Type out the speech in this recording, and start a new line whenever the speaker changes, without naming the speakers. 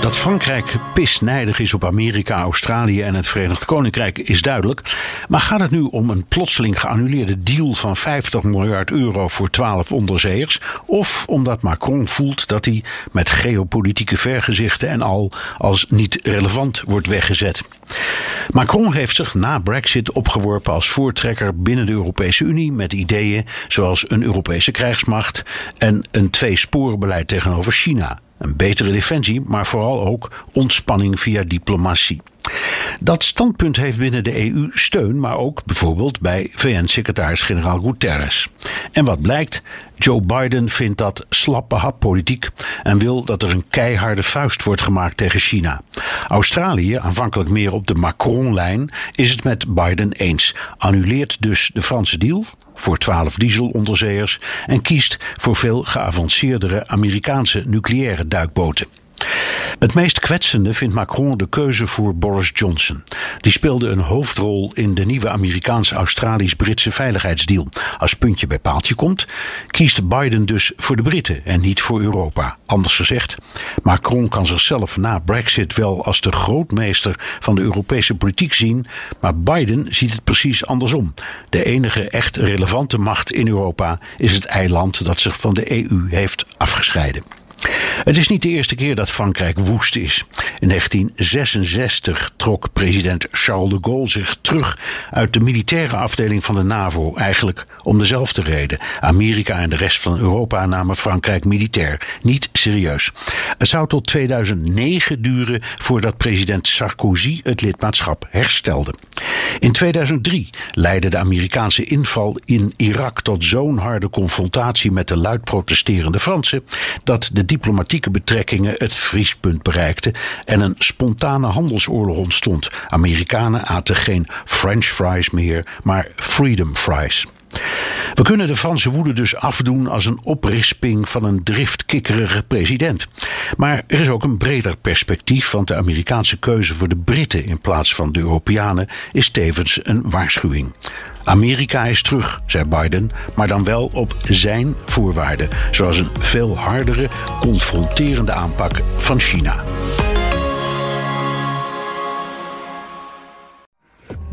Dat Frankrijk pisnijdig is op Amerika, Australië en het Verenigd Koninkrijk is duidelijk. Maar gaat het nu om een plotseling geannuleerde deal van 50 miljard euro voor 12 onderzeeërs? Of omdat Macron voelt dat hij met geopolitieke vergezichten en al als niet relevant wordt weggezet? Macron heeft zich na Brexit opgeworpen als voortrekker binnen de Europese Unie met ideeën zoals een Europese krijgsmacht en een twee-sporenbeleid tegenover China. Een betere defensie, maar vooral ook ontspanning via diplomatie. Dat standpunt heeft binnen de EU steun, maar ook bijvoorbeeld bij VN-secretaris-generaal Guterres. En wat blijkt? Joe Biden vindt dat slappe happolitiek en wil dat er een keiharde vuist wordt gemaakt tegen China. Australië, aanvankelijk meer op de Macron-lijn, is het met Biden eens. Annuleert dus de Franse deal voor 12 dieselonderzeeërs en kiest voor veel geavanceerdere Amerikaanse nucleaire duikboten. Het meest kwetsende vindt Macron de keuze voor Boris Johnson. Die speelde een hoofdrol in de nieuwe Amerikaans-Australisch-Britse veiligheidsdeal. Als puntje bij paaltje komt, kiest Biden dus voor de Britten en niet voor Europa. Anders gezegd, Macron kan zichzelf na Brexit wel als de grootmeester van de Europese politiek zien, maar Biden ziet het precies andersom. De enige echt relevante macht in Europa is het eiland dat zich van de EU heeft afgescheiden. Het is niet de eerste keer dat Frankrijk woest is. In 1966 trok president Charles de Gaulle zich terug uit de militaire afdeling van de NAVO, eigenlijk om dezelfde reden. Amerika en de rest van Europa namen Frankrijk militair niet serieus. Het zou tot 2009 duren voordat president Sarkozy het lidmaatschap herstelde. In 2003 leidde de Amerikaanse inval in Irak tot zo'n harde confrontatie met de luid protesterende Fransen dat de diplomatieke betrekkingen het vriespunt bereikten en een spontane handelsoorlog ontstond. Amerikanen aten geen French fries meer, maar freedom fries. We kunnen de Franse woede dus afdoen als een oprisping van een driftkikkerige president. Maar er is ook een breder perspectief, want de Amerikaanse keuze voor de Britten in plaats van de Europeanen is tevens een waarschuwing. Amerika is terug, zei Biden, maar dan wel op zijn voorwaarden, zoals een veel hardere, confronterende aanpak van China.